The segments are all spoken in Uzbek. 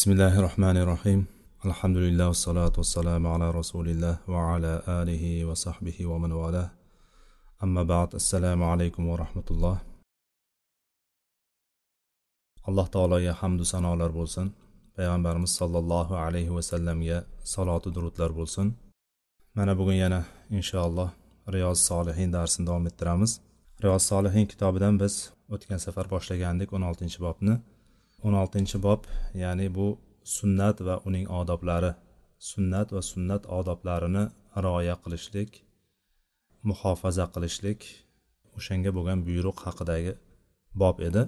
bismillahi rohmanir rohim alhamdulillah vassalotu vassalamu ala rasulilloh va ala alihi va sahbihi va man vala amma ba'd assalomu alaykum va rahmatulloh alloh taologa hamdu sanolar bo'lsin. Payg'ambarimiz sollallohu alayhi vasallamga salotu durudlar bo'lsin. Mana bugun yana inshaalloh riyoz solihin darsini davom ettiramiz. Riyoz solihin kitobidan biz o'tgan safar boshlagandik o'n oltinchi bobni. O'n oltinchi bob ya'ni bu sunnat va uning odoblari. Sunnat va sunnat odoblarini rioya qilishlik muhofaza qilishlik o'shanga bo'lgan buyruq haqidagi bob edi.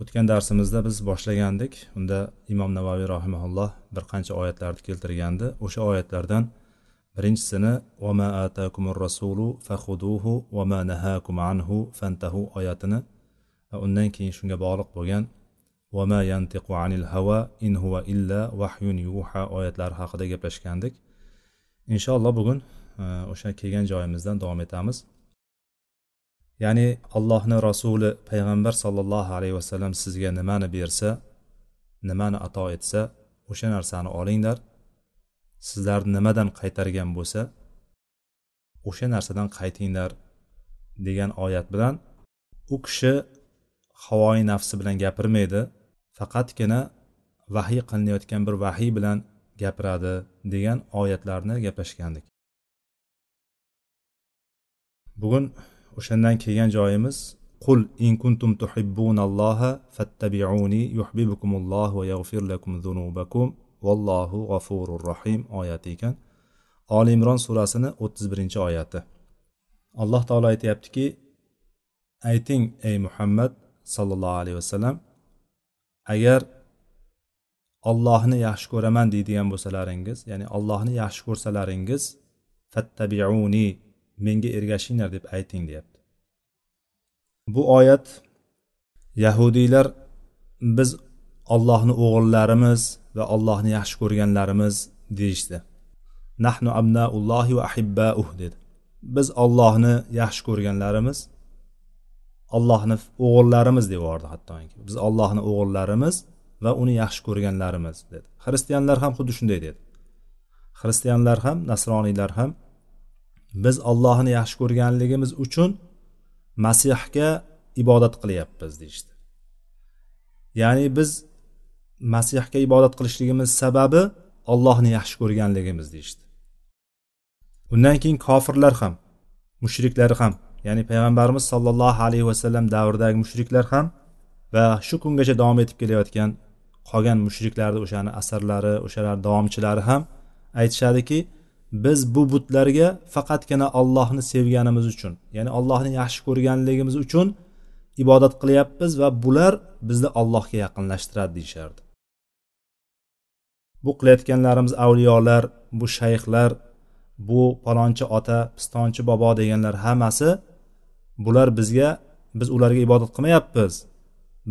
O'tgan darsimizda biz boshlagandik. Unda imom navoiy rahimaulloh bir qancha oyatlarni keltirgandi. O'sha oyatlardan birinchisini vama atakumur rasulu fahuduhu vama nahakum anhu fantahu oyatini va undan keyin shunga bog'liq bo'lgan vama yantiqu anil hava in huva illa vahyun yuha oyatlari haqida gaplashgandik. Inshaalloh bugun e, o'sha kelgan joyimizdan davom etamiz. Ya'ni allohni rasuli payg'ambar sollallohu alayhi vasallam sizga nimani bersa nimani ato etsa o'sha narsani olinglar. Sizlarni nimadan qaytargan bo'lsa o'sha narsadan qaytinglar degan oyat bilan u kishi havoyi nafsi bilan gapirmaydi. Faqatgina vahiy qilinayotgan bir vahiy bilan gapiradi degan oyatlarni gaplashgandik. Bugun o'shandan kelgan joyimiz qul in kuntum tuhibbunalloha fattabi'uni yuhibbukumullohu va yaghfir lakum dhunubakum vallohu g'afurur rohim oyati ekan. Oli imron surasini o'ttiz birinchi oyati. Alloh taolo aytyaptiki ayting ey muhammad sallallohu alayhi vasallam agar ollohni yaxshi ko'raman deydigan bo'lsalaringiz ya'ni ollohni yaxshi ko'rsalaringiz fattabiuni menga ergashinglar deb ayting deyapti. Bu oyat yahudiylar biz ollohni o'g'illarimiz va ollohni yaxshi ko'rganlarimiz deyishdi. Nahnu abnaullohi va ahibbauh dedi. Biz ollohni yaxshi ko'rganlarimiz ollohni o'g'illarimiz deb hattoki. Biz ollohni o'g'illarimiz va uni yaxshi ko'rganlarimiz dedi. Xristianlar ham xuddi shunday dedi. Xristianlar ham nasroniylar ham biz ollohni yaxshi ko'rganligimiz uchun masihga ibodat qilyapmiz deyishdi. Ya'ni biz masihga ibodat qilishligimiz sababi ollohni yaxshi ko'rganligimiz deyishdi. Undan keyin kofirlar ham mushriklar ham ya'ni payg'ambarimiz sollallohu alayhi vasallam davridagi mushriklar ham va shu kungacha davom etib kelayotgan qolgan mushriklarni o'shani asarlari o'shalar davomchilari ham aytishadiki biz bu butlarga faqatgina ollohni sevganimiz uchun ya'ni ollohni yaxshi ko'rganligimiz uchun ibodat qilyapmiz va bular bizni allohga yaqinlashtiradi deyishardi. Bu qilayotganlarimiz avliyolar bu shayxlar bu palonchi ota pistonchi bobo deganlar hammasi bular bizga biz ularga ibodat qilmayapmiz.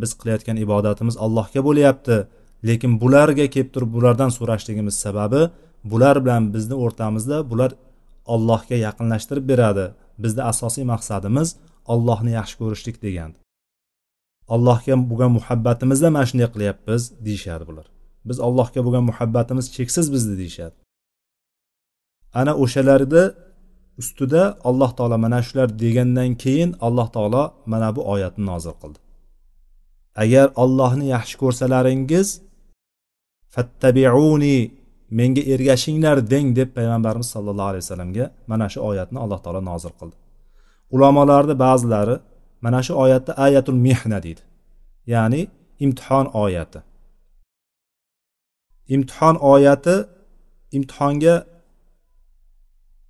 Biz qilayotgan ibodatimiz allohga bo'lyapti. Lekin bularga kelib turib bulardan so'rashligimiz sababi bular bilan bizni o'rtamizda bular allohga yaqinlashtirib beradi. Bizni asosiy maqsadimiz allohni yaxshi ko'rishlik degan allohga bo'lgan muhabbatimizda mana shunday qilyapmiz deyishadi bular. Biz allohga bo'lgan muhabbatimiz cheksiz bizni deyishadi. Ana o'shalarni ustida alloh taolo mana shular degandan keyin alloh taolo mana bu oyatni nozil qildi. Agar ollohni yaxshi ko'rsalaringiz fattabiuni menga ergashinglar deng deb payg'ambarimiz sollallohu alayhi vasallamga mana shu oyatni alloh taolo nozil qildi. Ulamolarni ba'zilari mana shu oyatni ayatul mehna deydi ya'ni imtihon oyati. Imtihon oyati imtihonga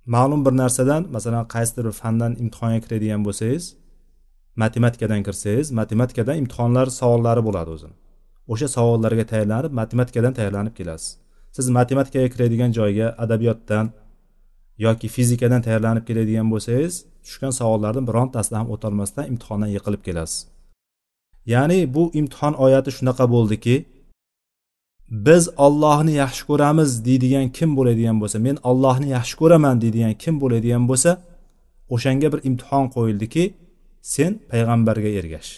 ma'lum bir narsadan masalan qaysidir bir fandan imtihonga kiradigan bo'lsangiz matematikadan kirsangiz matematikadan imtihonlar savollari bo'ladi o'zini. O'sha savollarga tayyorlanib matematikadan tayyorlanib kelasiz. Siz matematikaga kiradigan joyga adabiyotdan yoki fizikadan tayyorlanib keladigan bo'lsangiz tushgan savollarni birontasida ham o'tolmasdan imtihondan yiqilib kelasiz. Ya'ni bu imtihon oyati shunaqa bo'ldiki biz ollohni yaxshi ko'ramiz deydigan kim bo'ladigan bo'lsa men ollohni yaxshi ko'raman deydigan kim bo'ladigan bo'lsa o'shanga bir imtihon qo'yildiki sen payg'ambarga ergash.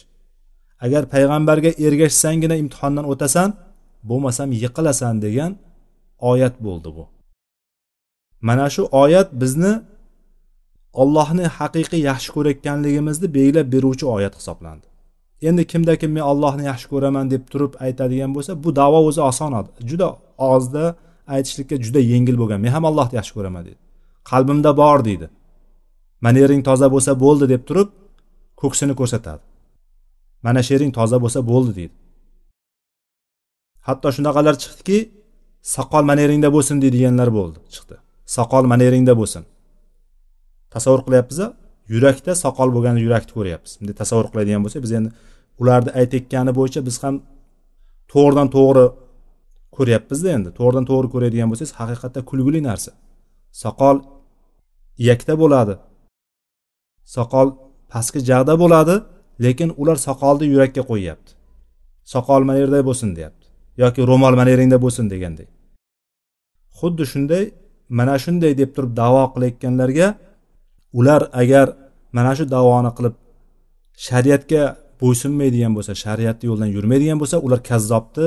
Agar payg'ambarga ergashsanggina imtihondan o'tasan bo'lmasam yiqilasan degan oyat bo'ldi bu. Mana shu oyat bizni ollohni haqiqiy yaxshi ko'rayotganligimizni belgilab beruvchi oyat hisoblandi. Endi kimda kim men allohni yaxshi ko'raman deb turib aytadigan bo'lsa bu davo o'zi oson juda og'izda aytishlikka juda yengil bo'lgan. Men ham allohni yaxshi ko'raman deydi qalbimda bor deydi manering toza bo'lsa bo'ldi deb turib ko'ksini ko'rsatadi. Mana shu yering toza bo'lsa bo'ldi deydi hatto shunaqalar chiqdiki soqol maneringda bo'lsin deydiganlar bo'ldi chiqdi. Soqol maneringda bo'lsin. Tasavvur qilyapmiz yurakda soqol bo'lgan yurakni ko'ryapmiz. Bunday tasavvur qiladigan bo'lsak biz endi ularni aytayotgani bo'yicha biz ham to'g'ridan to'g'ri ko'ryapmizda endi. To'g'ridan to'g'ri ko'radigan bo'lsangiz haqiqatda kulguli narsa. Soqol iyakda bo'ladi. Soqol pastki jag'da bo'ladi lekin ular soqolni yurakka qo'yyapti. Soqol mana yerda bo'lsin deyapti yoki ro'mol mana yeringda bo'lsin degandek. Xuddi shunday mana shunday deb turib davo qilayotganlarga ular agar mana shu davoni qilib shariatga bo'ysunmaydigan bo'lsa shariatni yo'ldan yurmaydigan bo'lsa ular kazzobni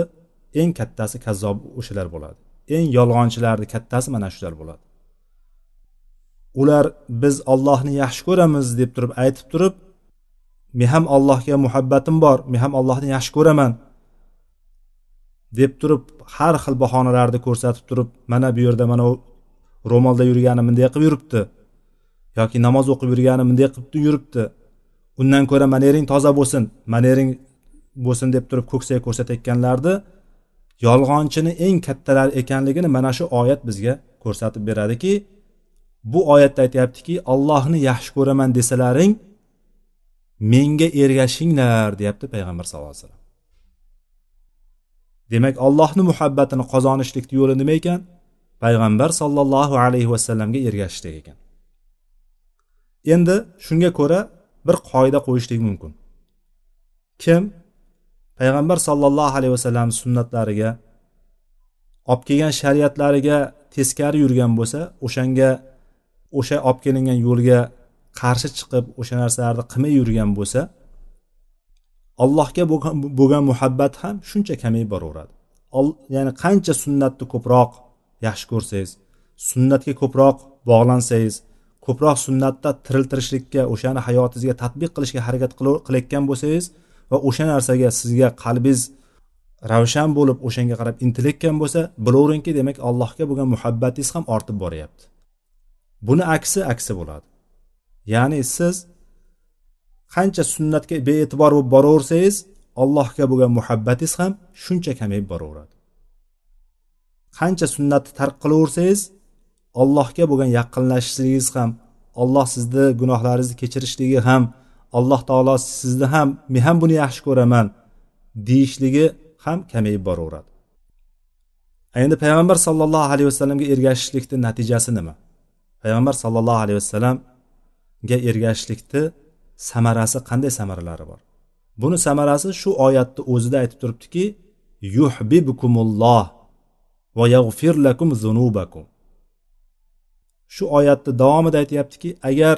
eng kattasi kazzob o'shalar bo'ladi. Eng yolg'onchilarni kattasi mana shular bo'ladi. Ular biz ollohni yaxshi ko'ramiz deb turib aytib turib men ham allohga muhabbatim bor men ham allohni yaxshi ko'raman deb turib har xil bahonalarni ko'rsatib turib mana bu yerda mana u ro'molda yurgani bunday qilib yuribdi yoki namoz o'qib yurgani bunday qilib yuribdi undan ko'ra manering toza bo'lsin manering bo'lsin deb turib ko'ksiga ko'rsatayotganlarni yolg'onchini eng kattalari ekanligini mana shu oyat bizga ko'rsatib beradiki bu oyatda aytyaptiki ollohni yaxshi ko'raman desalaring menga ergashinglar deyapti payg'ambar sallallohu alayhi vasallam. Demak ollohni muhabbatini qozonishlikni yo'li nima ekan? Payg'ambar sollallohu alayhi vasallamga ergashishlik ekan. Endi shunga ko'ra bir qoida qo'yishlik mumkin. Kim? Payg'ambar sollallohu alayhi vasallam sunnatlariga olib kelgan shariatlariga teskari yurgan bo'lsa o'shanga o'sha olib kelingan yo'lga qarshi chiqib o'sha narsalarni qilmay yurgan bo'lsa allohga bo'lgan muhabbat ham shuncha kamayib boraveradi. Ya'ni qancha sunnatni ko'proq yaxshi ko'rsangiz sunnatga ko'proq bog'lansangiz ko'proq sunnatda tiriltirishlikka o'shani hayotingizga tadbiq qilishga harakat qilayotgan bo'lsangiz va o'sha narsaga sizga qalbingiz ravshan bo'lib o'shanga qarab intilayotgan bo'lsa bilaveringki demak allohga bo'lgan muhabbatingiz ham ortib boryapti. Buni aksi aksi bo'ladi. Ya'ni siz qancha sunnatga bee'tibor bo'lib boraversangiz allohga bo'lgan muhabbatingiz ham shuncha kamayib boraveradi. Qancha sunnatni tark qilaversangiz allohga bo'lgan yaqinlashishligingiz ham olloh sizni gunohlaringizni kechirishligi ham alloh taolo sizni ham men ham buni yaxshi ko'raman deyishligi ham kamayib boraveradi. Endi payg'ambar sollallohu alayhi vasallamga ergashishlikni natijasi nima? Payg'ambar sollallohu alayhi vasallamga ergashishlikni samarasi qanday samaralari bor? Buni samarasi shu oyatni o'zida aytib turibdiki yuhbibukumulloh va yag'fir lakum zunubakum. Shu oyatni davomida aytyaptiki agar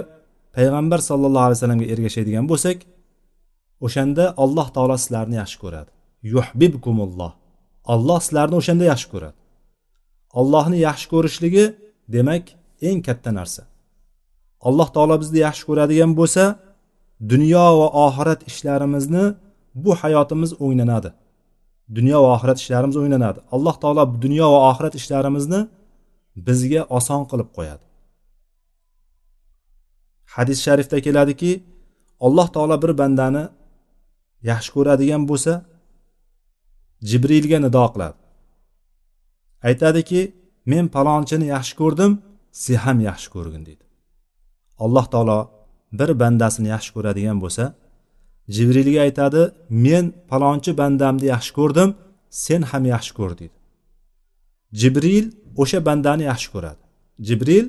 payg'ambar sallallohu alayhi vasallamga ergashadigan bo'lsak o'shanda alloh taolo sizlarni yaxshi ko'radi. Yuhbibkumulloh olloh sizlarni o'shanda yaxshi ko'radi. Ollohni yaxshi ko'rishligi demak eng katta narsa. Alloh taolo bizni yaxshi ko'radigan bo'lsa dunyo va oxirat ishlarimizni bu hayotimiz o'nglanadi dunyo va oxirat ishlarimiz o'nglanadi alloh taolo dunyo va oxirat ishlarimizni bizga oson qilib qo'yadi. Hadis sharifda keladiki alloh taolo bir bandani yaxshi ko'radigan bo'lsa jibrilga nido qiladi. Aytadiki men palonchini yaxshi ko'rdim sen ham yaxshi ko'rgin deydi alloh taolo bir bandasini yaxshi ko'radigan bo'lsa jibrilga aytadi men palonchi bandamni yaxshi ko'rdim sen ham yaxshi ko'r deydi jibril o'sha bandani yaxshi ko'radi. Jibril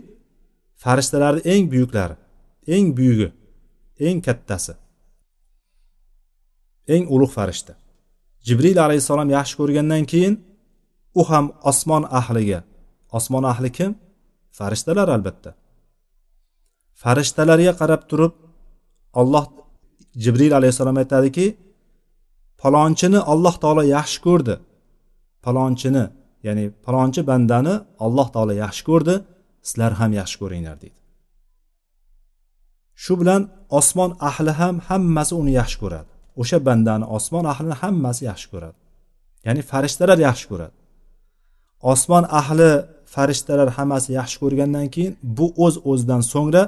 farishtalarni eng buyuklari eng buyugi eng kattasi eng ulug' farishta. Jibril alayhissalom yaxshi ko'rgandan keyin u ham osmon ahliga osmon ahli kim? Farishtalar albatta. Farishtalarga qarab turib olloh jibril alayhissalom aytadiki palonchini alloh taolo yaxshi ko'rdi. Palonchini ya'ni palonchi bandani alloh taolo yaxshi ko'rdi sizlar ham yaxshi ko'ringlar deydi. Shu bilan osmon ahli ham hammasi uni yaxshi ko'radi. O'sha bandani osmon ahlini hammasi yaxshi ko'radi. Ya'ni farishtalar yaxshi ko'radi. Osmon ahli farishtalar hammasi yaxshi ko'rgandan keyin bu o'z o'zidan so'ngra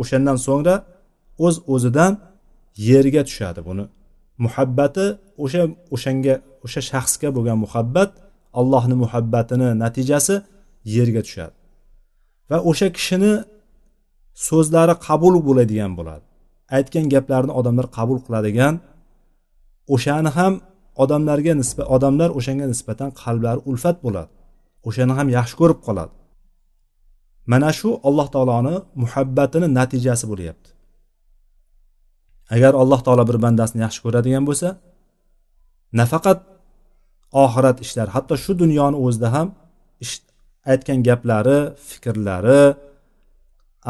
o'shandan so'ngra o'z o'zidan yerga tushadi buni. Muhabbati o'sha o'shanga o'sha shaxsga bo'lgan muhabbat allohni muhabbatini natijasi yerga tushadi. Va o'sha kishini so'zlari qabul bo'ladigan bo'ladi. Aytgan gaplarini odamlar qabul qiladigan o'shani ham odamlarga nisbat odamlar o'shanga nisbatan qalblari ulfat bo'ladi. O'shani ham yaxshi ko'rib qoladi. Mana shu alloh taoloni muhabbatini natijasi bo'lyapti. Agar alloh taolo bir bandasini yaxshi ko'radigan bo'lsa nafaqat oxirat ishlari. Hatto shu dunyoni o'zida ham aytgan gaplari fikrlari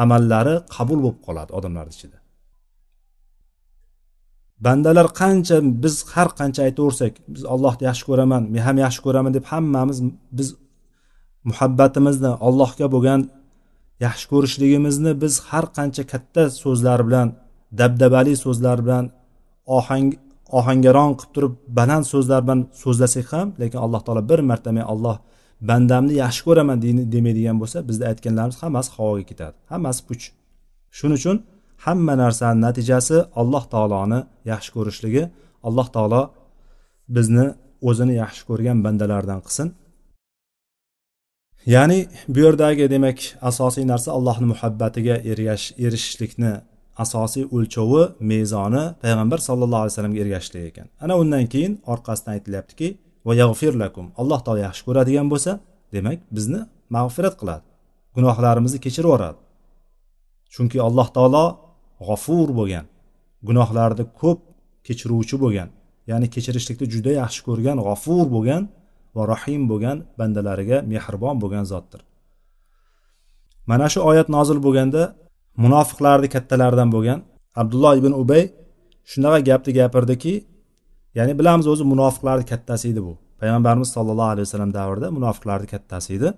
amallari qabul bo'lib qoladi odamlarni ichida. Bandalar qancha biz har qancha aytaversak biz allohni yaxshi ko'raman men ham yaxshi ko'raman deb hammamiz biz muhabbatimizni allohga bo'lgan yaxshi ko'rishligimizni biz har qancha katta so'zlar bilan dabdabali so'zlar bilan ohang ohangaron qilib turib baland so'zlar bilan so'zlasak ham lekin alloh taolo bir marta men alloh bandamni yaxshi ko'raman demaydigan bo'lsa bizni aytganlarimiz hammasi havoga ketadi. Hammasi puch. Shuning uchun hamma narsani natijasi alloh taoloni yaxshi ko'rishligi alloh taolo bizni o'zini yaxshi ko'rgan bandalardan qilsin. Ya'ni bu yerdagi demak asosiy narsa allohni muhabbatiga erishishlikni asosiy o'lchovi mezoni payg'ambar sallallohu alayhi vasallamga ergashishlik ekan. Ana undan keyin orqasidan aytilyaptiki va yag'fir lakum. Alloh taolo yaxshi ko'radigan bo'lsa demak bizni mag'firat qiladi gunohlarimizni kechirib yuboradi. Chunki alloh taolo g'ofur bo'lgan gunohlarni ko'p kechiruvchi bo'lgan ya'ni kechirishlikni juda yaxshi ko'rgan g'ofur bo'lgan va rohim bo'lgan bandalariga mehribon bo'lgan zotdir. Mana shu oyat nozil bo'lganda munofiqlarni kattalaridan bo'lgan abdulloh ibn ubay shunaqa gapni gapirdiki ya'ni bilamiz o'zi munofiqlarni kattasi edi bu. Payg'ambarimiz sollallohu alayhi vasallam davrida munofiqlarni kattasi edi.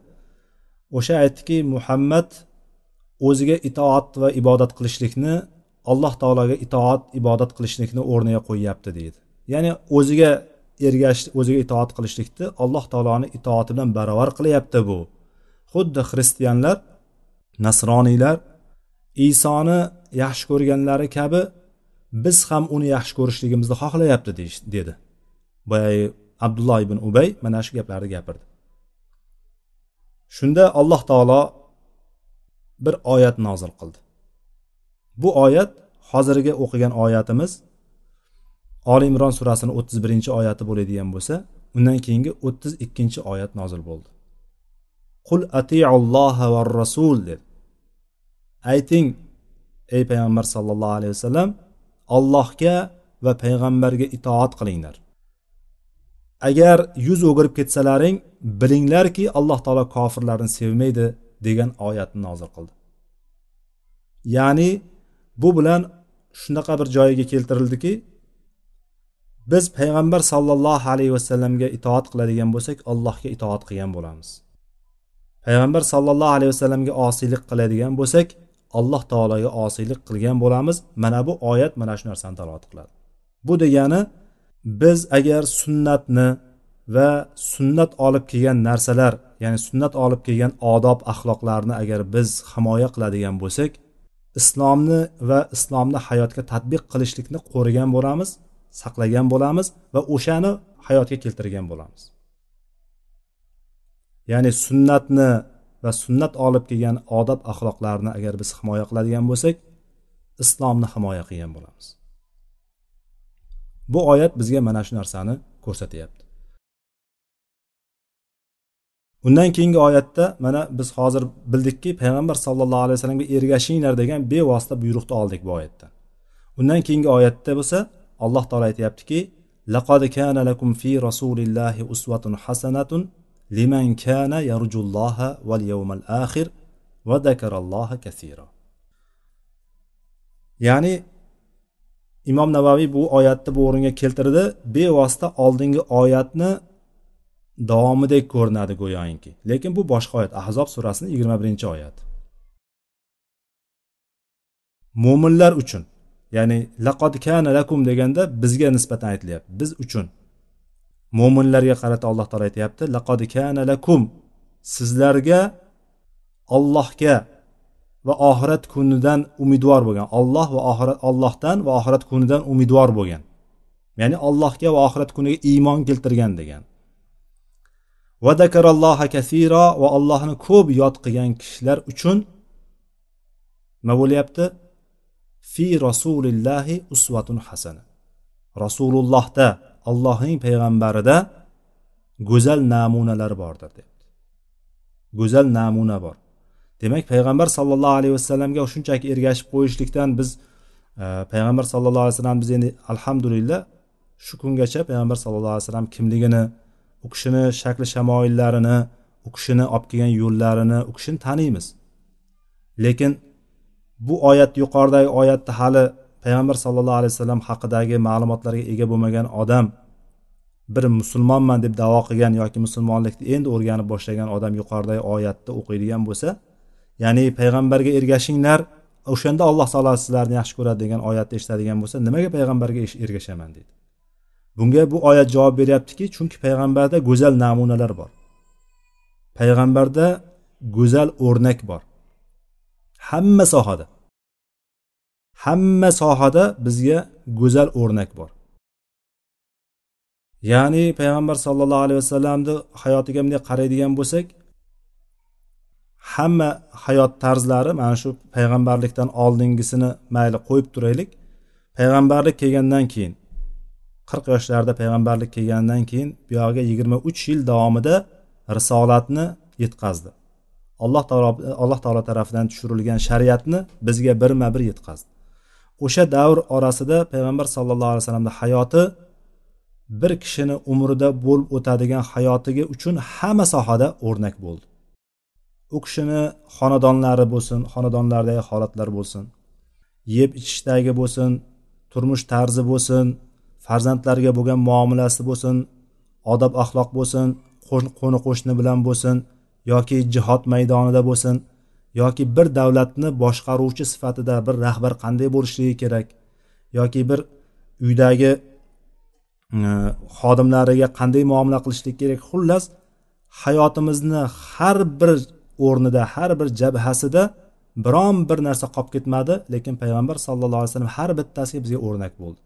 O'sha aytdiki muhammad o'ziga itoat va ibodat qilishlikni alloh taologa itoat ibodat qilishlikni o'rniga qo'yyapti deydi. Ya'ni o'ziga ergash o'ziga itoat qilishlikni alloh taoloni itoati bilan barobar qilyapti bu. Xuddi xristianlar nasroniylar isoni yaxshi ko'rganlari kabi biz ham uni yaxshi ko'rishligimizni xohlayapti dedi. Boyagi abdulloh ibn ubay mana shu gaplarni gapirdi. Shunda alloh taolo bir oyat nozil qildi. Bu oyat hozirgi o'qigan oyatimiz oli imron surasini o'ttiz birinchi oyati bo'ladigan bo'lsa undan keyingi o'ttiz ikkinchi oyat nozil bo'ldi. Qul atiulloha va rasul dedi. Ayting ey payg'ambar sallallohu alayhi vasallam allohga va payg'ambarga itoat qilinglar. Agar yuz o'girib ketsalaring bilinglarki alloh taolo kofirlarni sevmaydi degan oyatni nozil qildi. Ya'ni bu bilan shunaqa bir joyiga keltirildiki biz payg'ambar sollallohu alayhi vasallamga itoat qiladigan bo'lsak allohga itoat qilgan bo'lamiz. Payg'ambar sollallohu alayhi vasallamga osiylik qiladigan bo'lsak alloh taologa osiylik qilgan bo'lamiz. Mana bu oyat mana shu narsani dalolat qiladi. Bu degani biz agar sunnatni va sunnat olib kelgan narsalar ya'ni sunnat olib kelgan odob axloqlarni agar biz himoya qiladigan bo'lsak islomni va islomni hayotga tadbiq qilishlikni qo'rigan bo'lamiz saqlagan bo'lamiz va o'shani hayotga keltirgan bo'lamiz. Ya'ni sunnatni va sunnat olib kelgan odob axloqlarni agar biz himoya qiladigan bo'lsak islomni himoya qilgan bo'lamiz. Bu oyat bizga mana shu narsani ko'rsatyapti. Undan keyingi oyatda mana biz hozir bildikki payg'ambar sallallohu alayhi vasallamga ergashinglar degan bevosita buyruqni oldik bu oyatdan undan keyingi oyatda bo'lsa alloh taolo aytyaptiki laqad kana lakum fi rasulillahi uswatun hasanatun liman kana yarjulloha val yawmal axir va zakaralloha kasira ya'ni imom navaviy bu oyatni bu o'ringa keltirdi bevosita oldingi oyatni davomidek ko'rinadi go'yoki lekin bu boshqa oyat ahzob surasini yigirma birinchi oyat mo'minlar uchun ya'ni laqod kana lakum deganda bizga nisbatan aytilyapti biz uchun mo'minlarga qarata alloh taolo aytyapti laqod kana lakum. Sizlarga ollohga va oxirat kunidan umidvor bo'lgan olloh va oxirat ollohdan va oxirat kunidan umidvor bo'lgan ya'ni allohga va oxirat kuniga iymon keltirgan degan. Va dakaralloha kasiro va allohni ko'p yod qilgan kishilar uchun nima bo'lyapti? Fi rasulillahi usvatun hasana. Rasulullohda allohning payg'ambarida go'zal namunalar bordir debdi. Go'zal namuna bor. Demak payg'ambar sallallohu alayhi vasallamga shunchaki ergashib qo'yishlikdan biz e, payg'ambar sallallohu alayhi vasallam biz endi alhamdulillah shu kungacha payg'ambar sallallohu alayhi vasallam kimligini u kishini shakli shamoillarini u kishini olib kelgan yo'llarini u kishini taniymiz. Lekin bu oyat yuqoridagi oyatda hali payg'ambar sallallohu alayhi vasallam haqidagi ma'lumotlarga ega bo'lmagan odam bir musulmonman deb davo qilgan yoki musulmonlikni endi o'rganib boshlagan odam yuqoridagi oyatni o'qiydigan bo'lsa ya'ni payg'ambarga ergashinglar o'shanda alloh taolo sizlarni yaxshi ko'radi degan oyatni eshitadigan bo'lsa nimaga payg'ambarga ergashaman deydi. Bunga bu oyat javob beryaptiki chunki payg'ambarda go'zal namunalar bor. Payg'ambarda go'zal o'rnak bor. Hamma sohada hamma sohada bizga go'zal o'rnak bor. Ya'ni payg'ambar sollallohu alayhi vasallamni hayotiga bunday qaraydigan bo'lsak hamma hayot tarzlari mana shu payg'ambarlikdan oldingisini mayli qo'yib turaylik. Payg'ambarlik kelgandan keyin qirq yoshlarida payg'ambarlik kelgandan keyin buyog'iga yigirma uch yil davomida risolatni yetkazdi. Alloh taolo alloh taolo tarafidan tushirilgan shariatni bizga birma bir yetkazdi. O'sha davr orasida payg'ambar sallallohu alayhi vasallamni hayoti bir kishini umrida bo'lib o'tadigan hayotiga uchun hamma sohada o'rnak bo'ldi. U kishini xonadonlari bo'lsin xonadonlardagi holatlar bo'lsin yeb ichishdagi bo'lsin turmush tarzi bo'lsin farzandlariga bo'lgan muomalasi bo'lsin odob axloq bo'lsin qo'ni qo'shni bilan bo'lsin yoki jihod maydonida bo'lsin yoki bir davlatni boshqaruvchi sifatida bir rahbar qanday bo'lishligi kerak yoki bir uydagi e, xodimlariga qanday muomala qilishlik kerak xullas hayotimizni har bir o'rnida har bir jabhasida biron bir narsa qolib ketmadi lekin payg'ambar sallallohu alayhi vasallam har bittasiga bizga o'rnak bo'ldi.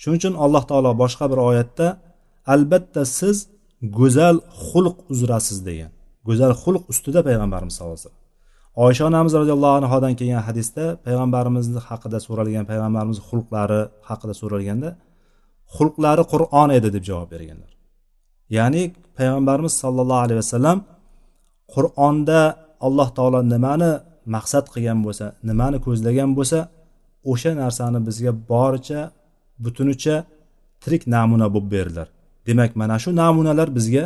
Shuning uchun alloh taolo boshqa bir oyatda albatta siz go'zal xulq uzrasiz degan go'zal xulq ustida payg'ambarimiz sallallohu alayhi vasallam oysha onamiz roziyallohu anhodan kelgan hadisda payg'ambarimizni haqida so'ralgan payg'ambarimiz xulqlari haqida so'ralganda xulqlari qur'on edi deb javob berganlar. Ya'ni payg'ambarimiz sollallohu alayhi vasallam qur'onda alloh taolo nimani maqsad qilgan bo'lsa nimani ko'zlagan bo'lsa o'sha narsani bizga boricha butunicha tirik namuna bo'lib berdilar. Demak mana shu namunalar bizga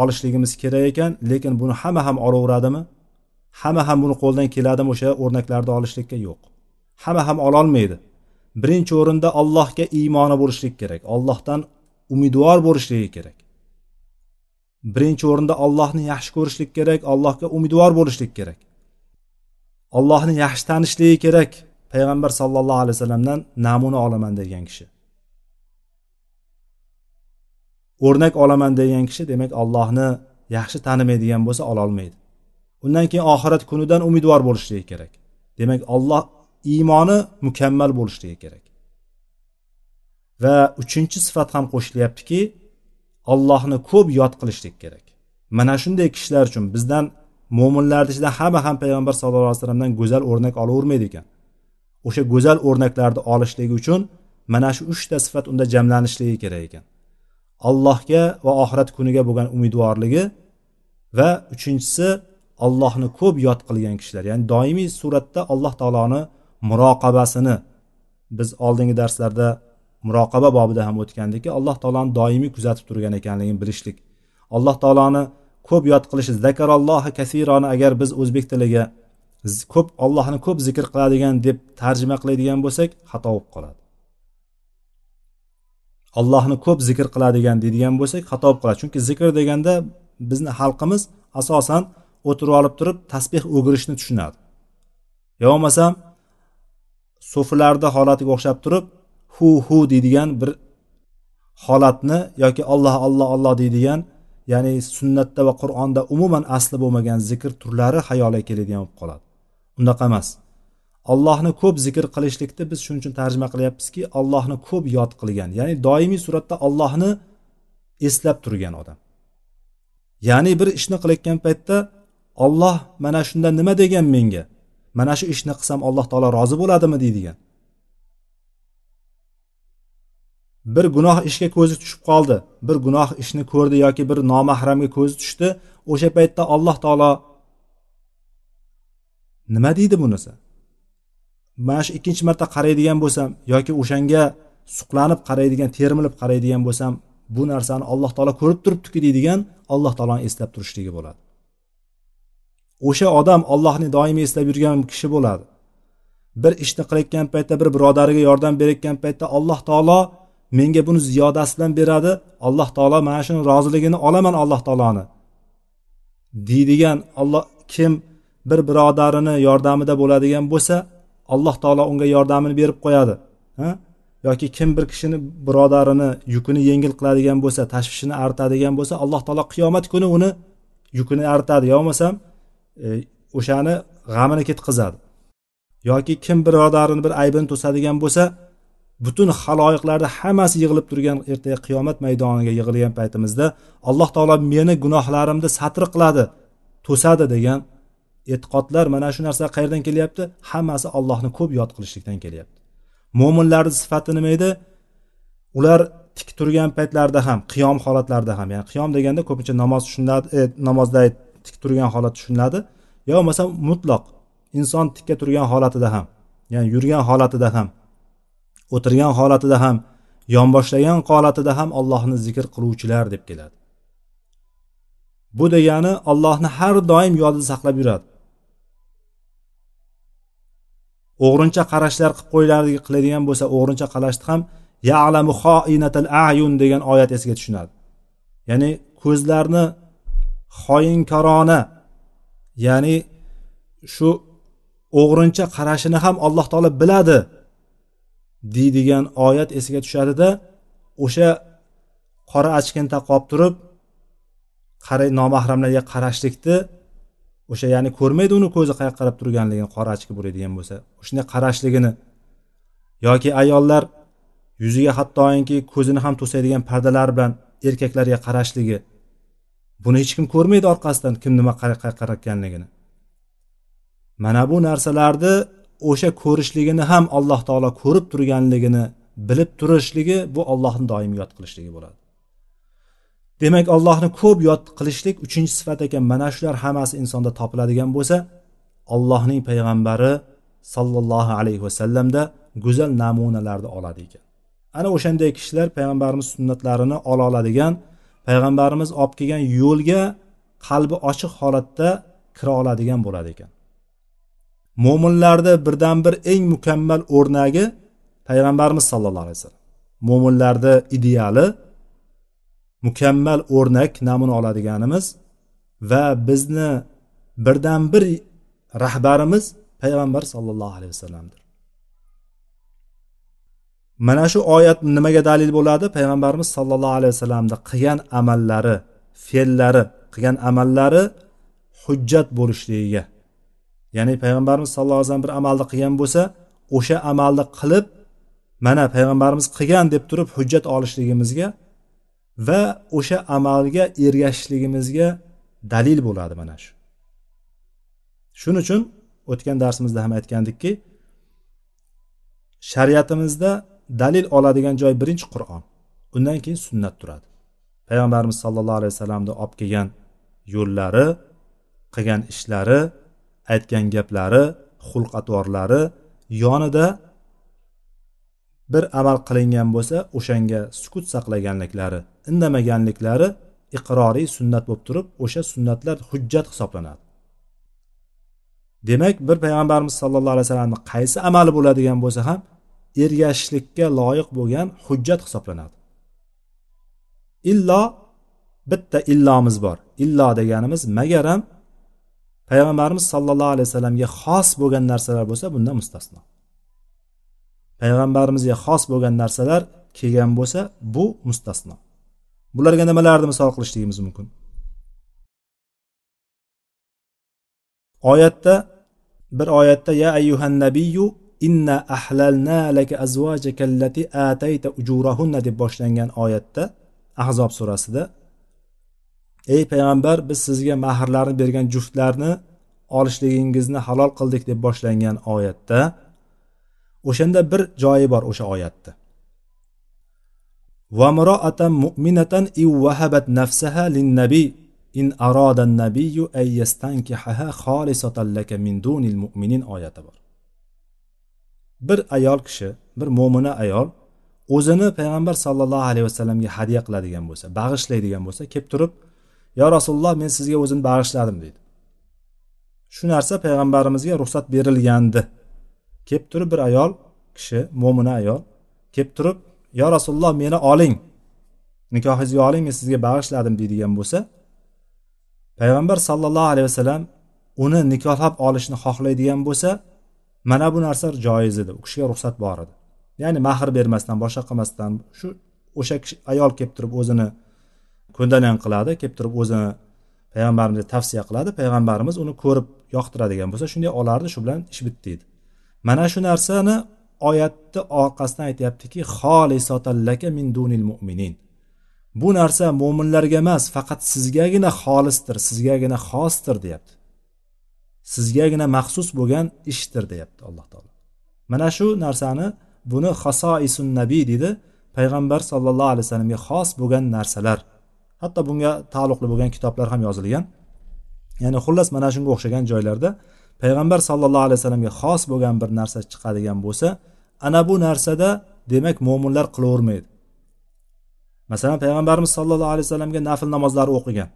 olishligimiz kerak ekan lekin buni hamma ham olaveradimi hamma ham buni qo'ldan keladimi o'sha o'rnaklarni olishlikka? Yo'q. Hamma ham ololmaydi. Birinchi o'rinda allohga iymoni bo'lishlik kerak. Allohdan umidvor bo'lishligi kerak. Birinchi o'rinda allohni yaxshi ko'rishlik kerak allohga umidvor bo'lishlik kerak. Allohni yaxshi tanishligi kerak. Payg'ambar sallallohu alayhi vasallamdan namuna olaman degan kishi. O'rnak olaman degan kishi demak allohni yaxshi tanimaydigan bo'lsa ololmaydi. Undan keyin oxirat kunidan umidvor bo'lishligi kerak. Demak olloh iymoni mukammal bo'lishligi kerak. Va uchinchi sifat ham qo'shilyaptiki ollohni ko'p yod qilishlik kerak. Mana shunday kishilar uchun bizdan mo'minlarni ichida hamma ham payg'ambar sallallohu alayhi vasallamdan go'zal o'rnak olavermaydi ekan. O'sha go'zal o'rnaklarni olishligi uchun mana shu uchta sifat unda jamlanishligi kerak ekan. Allohga va oxirat kuniga bo'lgan umidvorligi va uchinchisi allohni ko'p yod qilgan kishilar. Ya'ni doimiy suratda alloh taoloni muroqabasini biz oldingi darslarda muroqaba bobida ham o'tgandiki alloh taoloni doimiy kuzatib turgan ekanligini bilishlik. Alloh taoloni ko'p yod qilish zakarallohi kasironi agar biz o'zbek tiliga ko'p ollohni ko'p zikr qiladigan deb tarjima qiladigan bo'lsak xato bo'lib qoladi. Allohni ko'p zikr qiladigan deydigan bo'lsak xato bo'lib qoladi. Chunki zikr deganda bizni xalqimiz asosan o'tirib olib turib tasbeh o'girishni tushunadi. Yo bo'lmasam so'filarda holatiga o'xshab turib hu hu deydigan bir holatni yoki olloh olloh olloh deydigan ya'ni sunnatda va qur'onda umuman asli bo'lmagan zikr turlari xayolga keladigan bo'lib qoladi. Unaqa emas. Allohni ko'p zikr qilishlikni biz shuning uchun tarjima qilyapmizki allohni ko'p yod qilgan ya'ni doimiy suratda allohni eslab turgan odam. Ya'ni bir ishni qilayotgan paytda olloh mana shunda nima degan menga? Mana shu ishni qilsam alloh taolo rozi bo'ladimi deydigan. Bir gunoh ishga ko'zi tushib qoldi. Bir gunoh ishni ko'rdi yoki bir nomahramga ko'zi tushdi. O'sha paytda alloh taolo nima deydi bunisi? Mana shu ikkinchi marta qaraydigan bo'lsam yoki o'shanga suqlanib qaraydigan termilib qaraydigan bo'lsam bu narsani alloh taolo ko'rib turibdiki deydigan alloh taoloni eslab turishligi bo'ladi. O'sha odam ollohni doimiy eslab yurgan kishi bo'ladi. Bir ishni qilayotgan paytda bir birodariga yordam berayotgan paytda alloh taolo menga buni ziyodasi bilan beradi. Alloh taolo mana shuni roziligini olaman alloh taoloni. Deydigan olloh kim bir birodarini yordamida bo'ladigan bo'lsa alloh taolo unga yordamini berib qo'yadi. Ha? Yoki kim bir kishini birodarini yukini yengil qiladigan bo'lsa tashvishini artadigan bo'lsa alloh taolo qiyomat kuni uni yukini artadi. Yo bo'lmasam E, o'shani g'amini ketkazadi yoki kim birodarini bir aybini to'sadigan bo'lsa butun haloyiqlarni hammasi yig'ilib turgan ertaga qiyomat maydoniga yig'ilgan paytimizda alloh taolo meni gunohlarimni satr qiladi to'sadi degan e'tiqodlar mana shu narsa qayerdan kelyapti? Hammasi allohni ko'p yod qilishlikdan kelyapti. Mo'minlarni sifati nima edi? Ular tik turgan paytlarida ham qiyom holatlarida ham ya'ni qiyom deganda ko'pincha namoz tushuniladi e, namozda tik turgan holat tushuniladi. Yo bo'lmasam mutloq inson tikka turgan holatida ham ya'ni yurgan holatida ham o'tirgan holatida ham yonboshlagan holatida ham allohni zikr qiluvchilar deb keladi. Bu degani allohni har doim yodida saqlab yuradi. O'g'rincha qarashlar qilib qo'yiladi qiladigan bo'lsa o'g'rincha qarashni ham yalamu xoinatal ayun degan oyat esiga tushunadi. Ya'ni ko'zlarni xoinkorona ya'ni shu o'g'rincha qarashini ham alloh taolo biladi deydigan oyat esiga tushadida o'sha qora achkinta qolib turib qaray nomahramlarga qarashlikni o'sha ya'ni ko'rmaydi uni ko'zi qayoqqa qarab turganligini qora achki bo'ladigan bo'lsa shunday qarashligini. Yoki ayollar yuziga hattoki ko'zini ham to'sadigan pardalar bilan erkaklarga qarashligi. Buni hech kim ko'rmaydi orqasidan kim nima qarayotganligini. Mana bu narsalarni o'sha ko'rishligini ham alloh taolo ko'rib turganligini bilib turishligi bu ollohni doim yod qilishligi bo'ladi. Demak allohni ko'p yod qilishlik uchinchi sifat ekan. Mana shular hammasi insonda topiladigan bo'lsa allohning payg'ambari sollallohu alayhi vasallamda go'zal namunalarni oladi ekan. Ana o'shanday kishilar payg'ambarimiz sunnatlarini ola oladigan payg'ambarimiz olib kelgan yo'lga qalbi ochiq holatda kira oladigan bo'ladi ekan. Mo'minlarni birdan bir eng mukammal o'rnagi payg'ambarimiz sallallohu alayhi vasallam. Mo'minlarni ideali mukammal o'rnak namuna oladiganimiz va bizni birdan bir rahbarimiz payg'ambar sollallohu alayhi vasallamdir. Mana shu oyat nimaga dalil bo'ladi? Payg'ambarimiz sollallohu alayhi vasallamni qilgan amallari fe'llari qilgan amallari hujjat bo'lishligiga. Ya'ni payg'ambarimiz sallallohu alayhi vasallam bir amalni qilgan bo'lsa o'sha amalni qilib mana payg'ambarimiz qilgan deb turib hujjat olishligimizga va o'sha amalga ergashishligimizga dalil bo'ladi mana shu. Shuning uchun o'tgan darsimizda ham aytgandikki shariatimizda dalil oladigan joy birinchi qur'on. Undan keyin sunnat turadi. Payg'ambarimiz sollallohu alayhi vasallamni olib kelgan yo'llari qilgan ishlari aytgan gaplari xulq atvorlari yonida bir amal qilingan bo'lsa o'shanga sukut saqlaganliklari indamaganliklari iqroriy sunnat bo'lib turib o'sha sunnatlar hujjat hisoblanadi. Demak bir payg'ambarimiz sallallohu alayhi vasallamni qaysi amali bo'ladigan bo'lsa ham ergashishlikka loyiq bo'lgan hujjat hisoblanadi. Illo bitta illomiz bor. Illo deganimiz magaram payg'ambarimiz sollallohu alayhi vasallamga xos bo'lgan narsalar bo'lsa bundan mustasno. Payg'ambarimizga xos bo'lgan narsalar kelgan bo'lsa bu mustasno. Bularga nimalarni misol qilishligimiz mumkin? Oyatda bir oyatda ya ayyuhan nabiyyu inna ahlalna laka azvajaka allati atayta ujurahunna deb boshlangan oyatda ahzob surasida ey payg'ambar biz sizga mahrlarni bergan juftlarni olishligingizni halol qildik deb boshlangan oyatda o'shanda bir joyi bor o'sha oyatda وامرأة مؤمنة إن وهبت نفسها للنبي إن أراد النبي أن يستنكحها خالصة لك من دون المؤمنين oyati bor bir ayol kishi bir mo'mina ayol o'zini payg'ambar sollallohu alayhi vasallamga hadya qiladigan bo'lsa bag'ishlaydigan bo'lsa kelib turib yo rasululloh men sizga o'zimni bag'ishladim deydi. Shu narsa payg'ambarimizga ruxsat berilgandi. Kelib turib bir ayol kishi mo'mina ayol kelib turib yo rasululloh meni oling nikohingizga oling men sizga bag'ishladim deydigan bo'lsa payg'ambar sollallohu alayhi vasallam uni nikohlab olishni xohlaydigan bo'lsa mana bu narsa joiz edi u kishiga ruxsat bor edi. Ya'ni mahr bermasdan boshqa qilmasdan shu o'sha kishi ayol kelib turib o'zini ko'ndalang qiladi kelib turib o'zini payg'ambarimizga tavsiya qiladi payg'ambarimiz uni ko'rib yoqtiradigan bo'lsa shunday olardi shu bilan ish bitdi deydi mana shu narsani oyatni orqasidan aytyaptiki xolisotallaka min dunil mu'minin. Bu narsa mo'minlarga emas faqat sizgagina xolisdir sizgagina xosdir deyapti. Sizgagina maxsus bo'lgan ishdir deyapti alloh taolo. Mana shu narsani buni hasoisun nabiy deydi payg'ambar sollallohu alayhi vasallamga xos bo'lgan narsalar. Hatto bunga taalluqli bo'lgan kitoblar ham yozilgan. Ya'ni xullas mana shunga o'xshagan joylarda payg'ambar sollallohu alayhi vasallamga xos bo'lgan bir narsa chiqadigan bo'lsa ana bu narsada demak mo'minlar qilavermaydi. Masalan payg'ambarimiz sollallohu alayhi vasallamga nafl namozlari o'qigan.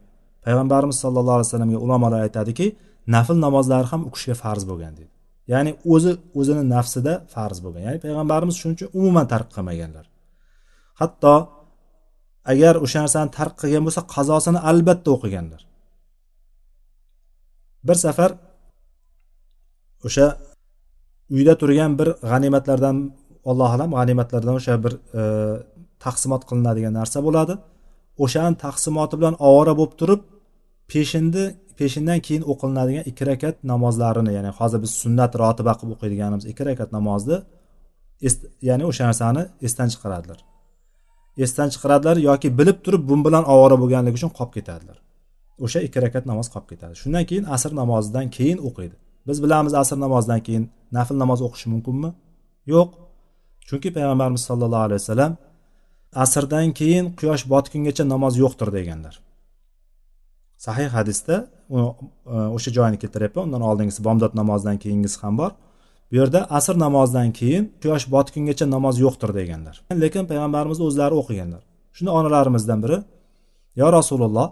Payg'ambarimiz sollallohu alayhi vasallamga ulamolar aytadiki nafl namozlari ham u kishiga farz bo'lgan deydi. Ya'ni o'zi o'zini nafsida farz bo'lgan. Ya'ni payg'ambarimiz shuning uchun umuman tark qilmaganlar. Hatto agar o'sha narsani tark qilgan bo'lsa qazosini albatta o'qiganlar. Bir safar o'sha uyda turgan bir g'animatlardan alloh alam g'animatlardan o'sha bir e, taqsimot qilinadigan narsa bo'ladi. O'shani taqsimoti bilan ovora bo'lib turib peshinni peshindan keyin o'qilinadigan ikki rakat namozlarini ya'ni hozir biz sunnat rotiba qilib o'qiydiganimiz ikki rakat namozni ya'ni o'sha narsani esdan chiqaradilar. Esdan chiqaradilar yoki bilib turib bun bilan ovora bo'lganligi uchun qolib ketadilar. O'sha ikki rakat namoz qolib ketadi. Shundan keyin asr namozidan keyin o'qiydi. Biz bilamiz asr namozidan keyin nafl namoz o'qishi mumkinmi? Yo'q. Chunki payg'ambarimiz sollallohu alayhi vasallam asrdan keyin quyosh botgungacha namoz yo'qdir deganlar. Sahih hadisda e, o'sha joyini keltiryapman. Undan oldingisi bomdod namozidan keyingisi ham bor. Bu yerda asr namozidan keyin quyosh botgungacha namoz yo'qdir deganlar. Lekin payg'ambarimiz o'zlari o'qiganlar. Shunda onalarimizdan biri yo rasululloh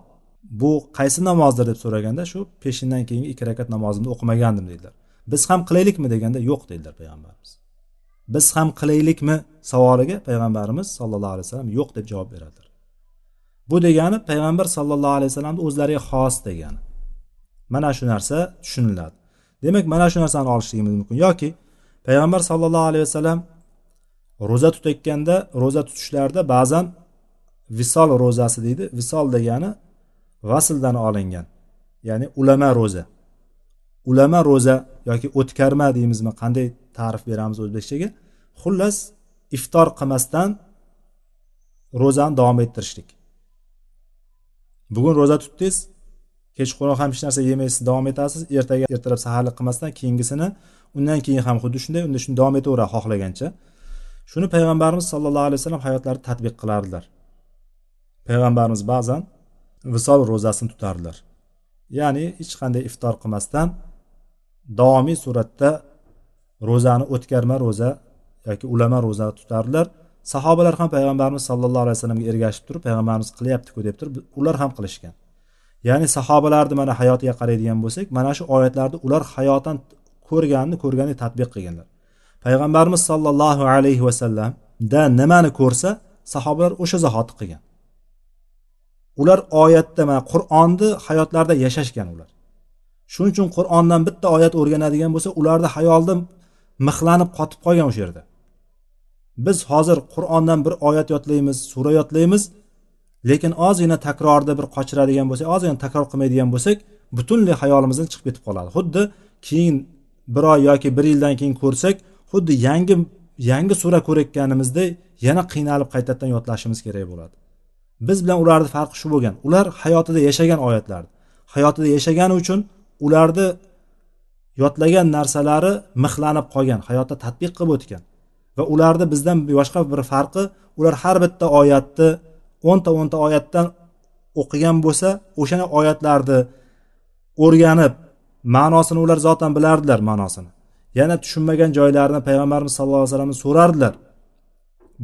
bu qaysi namozdir? deb so'raganda shu peshindan keyingi ikki rakat namozimni o'qimagandim dedilar biz ham qilaylikmi? deganda yo'q dedilar payg'ambarimiz. Biz ham qilaylikmi? savoliga payg'ambarimiz sollallohu alayhi vasallam yo'q deb javob beradilar bu degani payg'ambar sollallohu alayhi vasallamni o'zlariga xos degani. Mana shu narsa tushuniladi. Demak mana shu narsani olishligimiz mumkin. Yoki payg'ambar sollallohu alayhi vasallam ro'za tutayotganda ro'za tutishlarida ba'zan visol ro'zasi deydi. Visol degani vasldan olingan ya'ni ulama ro'za. Ulama ro'za yoki o'tkarma deymizmi qanday ta'rif beramiz o'zbekchaga? Xullas iftor qilmasdan ro'zani davom ettirishlik. Bugun ro'za tutdingiz. Kechqurun ham hech narsa yemaysiz davom etasiz. Ertaga ertalab saharlik qilmasdan keyingisini undan keyin ham xuddi shunday unda shuni davom etaveradi xohlagancha. Shuni payg'ambarimiz sollallohu alayhi vasallam hayotlarida tadbiq qilardilar. Payg'ambarimiz ba'zan visol ro'zasini tutardilar. Ya'ni hech qanday iftor qilmasdan davomiy suratda ro'zani o'tkarma ro'za yoki ulama ro'za tutardilar. Sahobalar ham payg'ambarimiz sallallohu alayhi vasallamga ergashib turib payg'ambarimiz qilyaptiku deb turib ular ham qilishgan. Ya'ni sahobalarni mana hayotiga qaraydigan bo'lsak mana shu oyatlarni ular hayotan ko'rganini ko'rgandek tadbiq qilganlar. Payg'ambarimiz sollallohu alayhi vasallamda nimani ko'rsa sahobalar o'sha zahoti qilgan. Ular oyatda mana qur'onni hayotlarida yashashgan ular. Shuning uchun qur'ondan bitta oyat o'rganadigan bo'lsa ularni hayolda mixlanib qotib qolgan o'sha yerda. Biz hozir qur'ondan bir oyat yodlaymiz sura yodlaymiz lekin ozgina takrorda bir qochiradigan bo'lsak ozgina takror qilmaydigan bo'lsak butunlay hayolimizdan chiqib ketib qoladi. Xuddi keyin bir oy yoki bir yildan keyin ko'rsak xuddi yangi yangi sura ko'rayotganimizda yana qiynalib qaytadan yodlashimiz kerak bo'ladi. Biz bilan ularni farqi shu bo'lgan. Ular hayotida yashagan oyatlar hayotida yashagani uchun ularni yodlagan narsalari mixlanib qolgan hayotda tadbiq qilib o'tgan. Va ularni bizdan boshqa bir farqi ular har bitta oyatni o'nta o'nta oyatdan o'qigan bo'lsa o'sha oyatlarni o'rganib ma'nosini ular zotan bilardilar ma'nosini. Yana tushunmagan joylarini payg'ambarimiz sallallohu alayhi vasallam so'rardilar.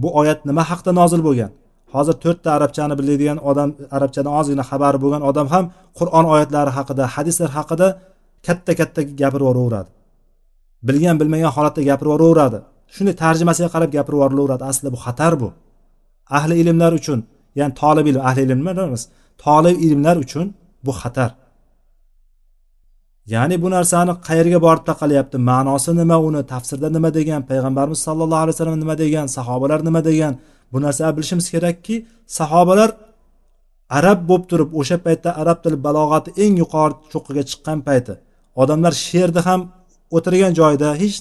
Bu oyat nima haqida nozil bo'lgan? Hozir to'rtta arabchani biladigan odam arabchadan ozgina xabari bo'lgan odam ham qur'on oyatlari haqida hadislar haqida katta katta gapirib yuboraveradi. Bilgan bilmagan holatda gapirib yuboraveradi. Shunday tarjimasiga qarab gapirib yuborilaveradi aslida bu xatar bu. Ahli ilmlar uchun ya'ni tolib ilm ahli ilmlar emas tolib ilmlar uchun bu xatar. Ya'ni bu narsani qayerga borib taqalyapti ma'nosi nima uni? Tafsirda nima degan? Payg'ambarimiz sallallohu alayhi vasallam nima degan? Sahobalar nima degan? Bu narsani bilishimiz kerakki sahobalar arab bo'lib turib o'sha paytda arab tili balog'ati eng yuqori cho'qqiga chiqqan payti. Odamlar she'rni ham o'tirgan joyida hech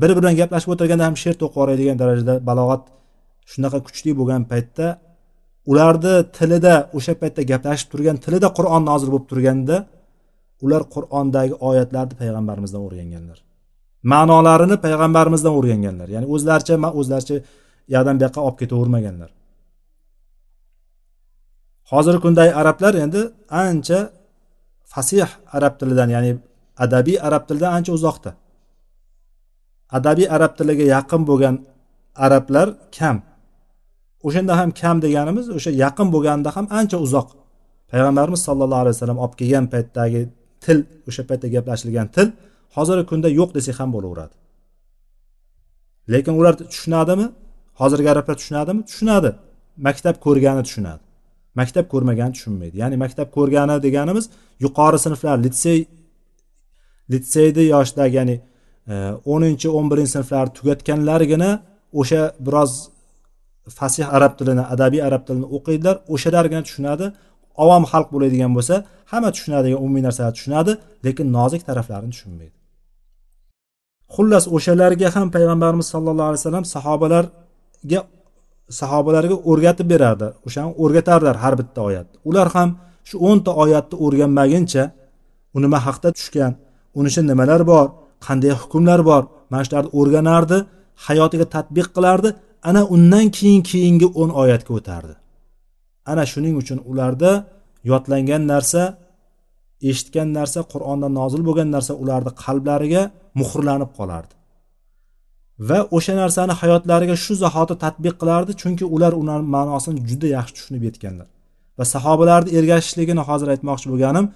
biri bilan gaplashib o'tirganda ham she'r to'qib yuboradigan darajada balog'at shunaqa kuchli bo'lgan paytda ularni tilida o'sha paytda gaplashib turgan tilida qur'on nozil bo'lib turganda ular qur'ondagi oyatlarni payg'ambarimizdan o'rganganlar. Ma'nolarini payg'ambarimizdan o'rganganlar. Ya'ni o'zlaricha o'zlaricha yoqdan bu yoqqa olib ketavermaganlar. Hozirgi kundagi arablar endi ancha fasih arab tilidan ya'ni adabiy arab tilidan ancha uzoqda. Adabiy arab tiliga yaqin bo'lgan arablar kam. O'shanda ham kam deganimiz o'sha yaqin bo'lganda ham ancha uzoq. Payg'ambarimiz sollallohu alayhi vasallam olib kelgan paytdagi til o'sha paytda gaplashilgan til hozirgi kunda yo'q desak ham bo'laveradi. Lekin ular tushunadimi? Hozirgi arablar tushunadimi? Tushunadi. Maktab ko'rgani tushunadi. Maktab ko'rmagani tushunmaydi. Ya'ni maktab ko'rgani deganimiz yuqori sinflar litsey litseyni yoshidagi ya'ni o'ninchi o'n birinchi sinflarni tugatganlargina o'sha biroz fasih arab tilini adabiy arab tilini o'qiydilar. O'shalargina tushunadi. Ovom xalq bo'ladigan bo'lsa hamma tushunadigan umumiy narsalarni tushunadi lekin nozik taraflarini tushunmaydi. Xullas o'shalarga ham payg'ambarimiz sallallohu alayhi vasallam sahobalarga sahobalarga o'rgatib berardi. O'shani o'rgatardilar har bitta oyat ular ham shu o'nta oyatni o'rganmaguncha u nima haqda tushgan uni ichida nimalar bor qanday hukmlar bor? Mana shularni o'rganardi hayotiga tadbiq qilardi. Ana undan keyin keyingi o'n oyatga o'tardi. Ana shuning uchun ularda yodlangan narsa eshitgan narsa qur'ondan nozil bo'lgan narsa ularni qalblariga muhrlanib qolardi. Va o'sha narsani hayotlariga shu zahoti tadbiq qilardi chunki ular ular ma'nosini juda yaxshi tushunib yetganlar. Va sahobalarni ergashishligini hozir aytmoqchi bo'lganim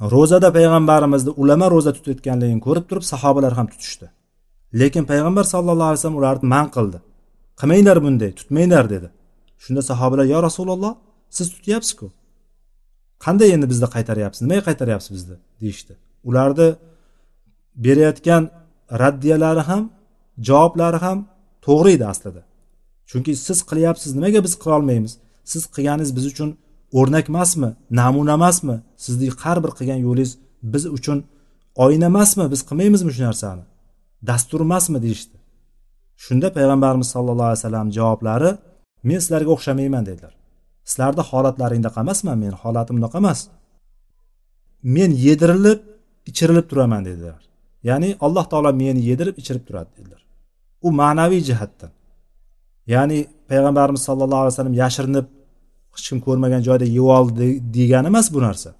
ro'zada payg'ambarimizni ulama ro'za tutayotganligini ko'rib turib sahobalar ham tutishdi. Lekin payg'ambar sallallohu alayhi vasallam ularni man qildi. Qilmanglar bunday tutmanglar dedi. Shunda sahobalar yo rasululloh siz tutyapsizku. Qanday endi bizni qaytaryapsiz? Nimaga qaytaryapsiz bizni? deyishdi. Ularni berayotgan raddiyalari ham javoblari ham to'g'ri edi aslida. Chunki siz qilyapsiz nimaga biz qilolmaymiz? Siz qilganingiz biz uchun o'rnak emasmi namuna emasmi sizni har bir qilgan yo'lingiz biz uchun oyna emasmi biz qilmaymizmi shu narsani? Dastur emasmi deyishdi. Shunda payg'ambarimiz sallallohu alayhi vasallam javoblari men sizlarga o'xshamayman dedilar. Sizlarni holatlaringdaqa emasman meni holatim unaqa emas. Men yedirilib ichirilib turaman dedilar. Ya'ni alloh taolo meni yedirib ichirib turadi dedilar. U ma'naviy jihatdan. Ya'ni payg'ambarimiz sallallohu alayhi vasallam yashirinib hech kim ko'rmagan joyda yeb oldi degani emas bu narsa.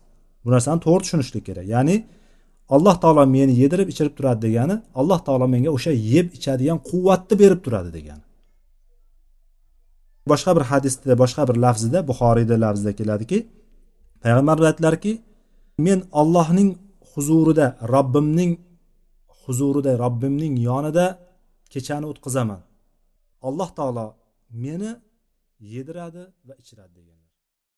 Bu narsani to'g'ri tushunishlik kerak. Ya'ni alloh taolo meni yedirib ichirib turadi degani alloh taolo menga o'sha yeb ichadigan quvvatni berib turadi degani. Boshqa bir hadisda boshqa bir lafzida buxoriyda lafzida keladiki payg'ambar aytdilarki men ollohning huzurida robbimning huzurida robbimning yonida kechani o'tkazaman. Alloh taolo meni yediradi va ichiradi degan.